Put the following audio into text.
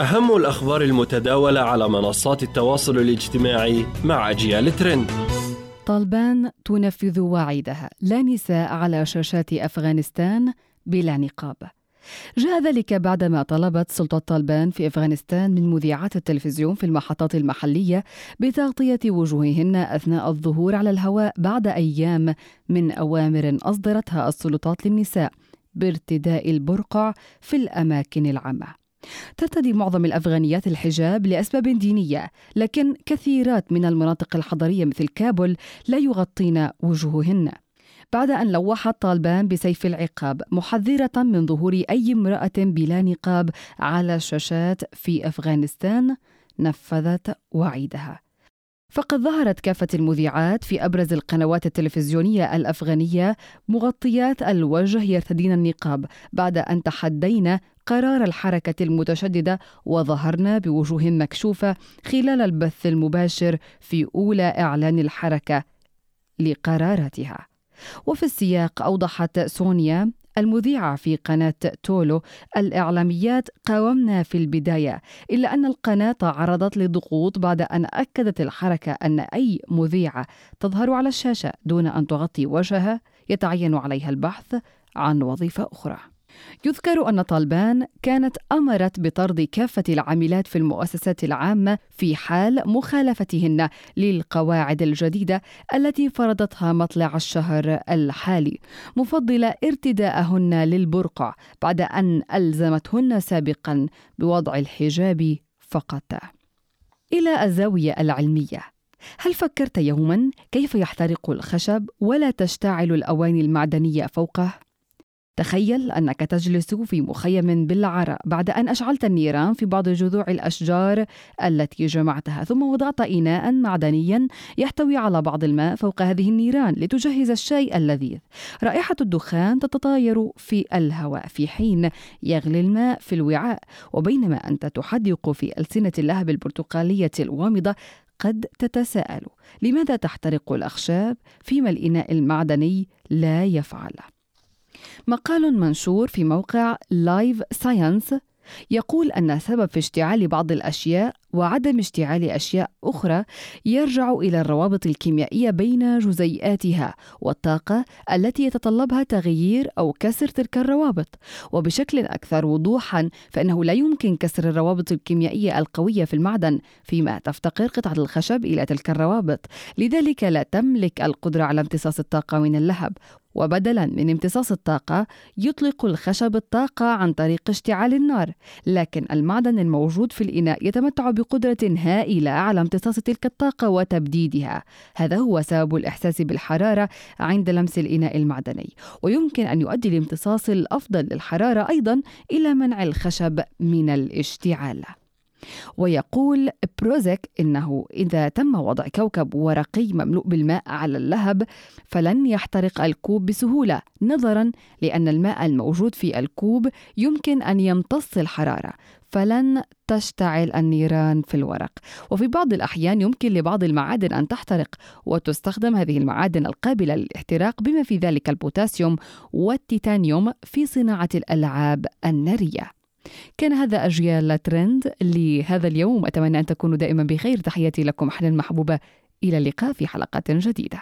أهم الأخبار المتداولة على منصات التواصل الاجتماعي مع أجيال ترند. طالبان تنفذ وعيدها. لا نساء على شاشات أفغانستان بلا نقاب. جاء ذلك بعدما طلبت سلطة طالبان في أفغانستان من مذيعات التلفزيون في المحطات المحلية بتغطية وجوههن أثناء الظهور على الهواء بعد أيام من أوامر أصدرتها السلطات للنساء بارتداء البرقع في الأماكن العامة. ترتدي معظم الأفغانيات الحجاب لأسباب دينية لكن كثيرات من المناطق الحضرية مثل كابول لا يغطين وجوههن. بعد أن لوحت طالبان بسيف العقاب محذرة من ظهور أي امرأة بلا نقاب على الشاشات في أفغانستان نفذت وعيدها. فقد ظهرت كافة المذيعات في أبرز القنوات التلفزيونية الأفغانية مغطيات الوجه يرتدين النقاب بعد أن تحدين قرار الحركة المتشددة وظهرن بوجوه مكشوفة خلال البث المباشر في أولى إعلان الحركة لقراراتها. وفي السياق أوضحت سونيا المذيعة في قناة تولو الإعلاميات قاومنا في البداية إلا أن القناة تعرضت لضغوط بعد أن أكدت الحركة أن أي مذيعة تظهر على الشاشة دون أن تغطي وجهها يتعين عليها البحث عن وظيفة أخرى يذكر أن طالبان كانت أمرت بطرد كافة العاملات في المؤسسات العامة في حال مخالفتهن للقواعد الجديدة التي فرضتها مطلع الشهر الحالي مفضلة ارتداءهن للبرقع بعد أن ألزمتهن سابقا بوضع الحجاب فقط إلى الزاوية العلمية هل فكرت يوما كيف يحترق الخشب ولا تشتعل الأواني المعدنية فوقه؟ تخيل أنك تجلس في مخيم بالعراء بعد أن أشعلت النيران في بعض جذوع الأشجار التي جمعتها ثم وضعت إناء معدنيا يحتوي على بعض الماء فوق هذه النيران لتجهز الشاي اللذيذ رائحة الدخان تتطاير في الهواء في حين يغلي الماء في الوعاء وبينما أنت تحدق في ألسنة اللهب البرتقالية الوامضة قد تتساءل لماذا تحترق الأخشاب؟ فيما الإناء المعدني لا يفعل. مقال منشور في موقع لايف ساينس يقول أن سبب في اشتعال بعض الأشياء وعدم اشتعال أشياء أخرى يرجع إلى الروابط الكيميائية بين جزيئاتها والطاقة التي يتطلبها تغيير أو كسر تلك الروابط وبشكل أكثر وضوحا فإنه لا يمكن كسر الروابط الكيميائية القوية في المعدن فيما تفتقر قطعة الخشب إلى تلك الروابط لذلك لا تملك القدرة على امتصاص الطاقة من اللهب وبدلا من امتصاص الطاقة يطلق الخشب الطاقة عن طريق اشتعال النار، لكن المعدن الموجود في الإناء يتمتع بقدرة هائلة على امتصاص تلك الطاقة وتبديدها، هذا هو سبب الإحساس بالحرارة عند لمس الإناء المعدني، ويمكن أن يؤدي الامتصاص الأفضل للحرارة أيضا إلى منع الخشب من الاشتعال. ويقول بروزيك إنه إذا تم وضع كوكب ورقي مملوء بالماء على اللهب فلن يحترق الكوب بسهولة نظرا لأن الماء الموجود في الكوب يمكن أن يمتص الحرارة فلن تشتعل النيران في الورق. وفي بعض الأحيان يمكن لبعض المعادن أن تحترق وتستخدم هذه المعادن القابلة للاحتراق بما في ذلك البوتاسيوم والتيتانيوم في صناعة الألعاب النارية. كان هذا أجيال ترند لهذا اليوم. أتمنى أن تكونوا دائما بخير. تحياتي لكم أحلى محبوبة. إلى اللقاء في حلقة جديدة.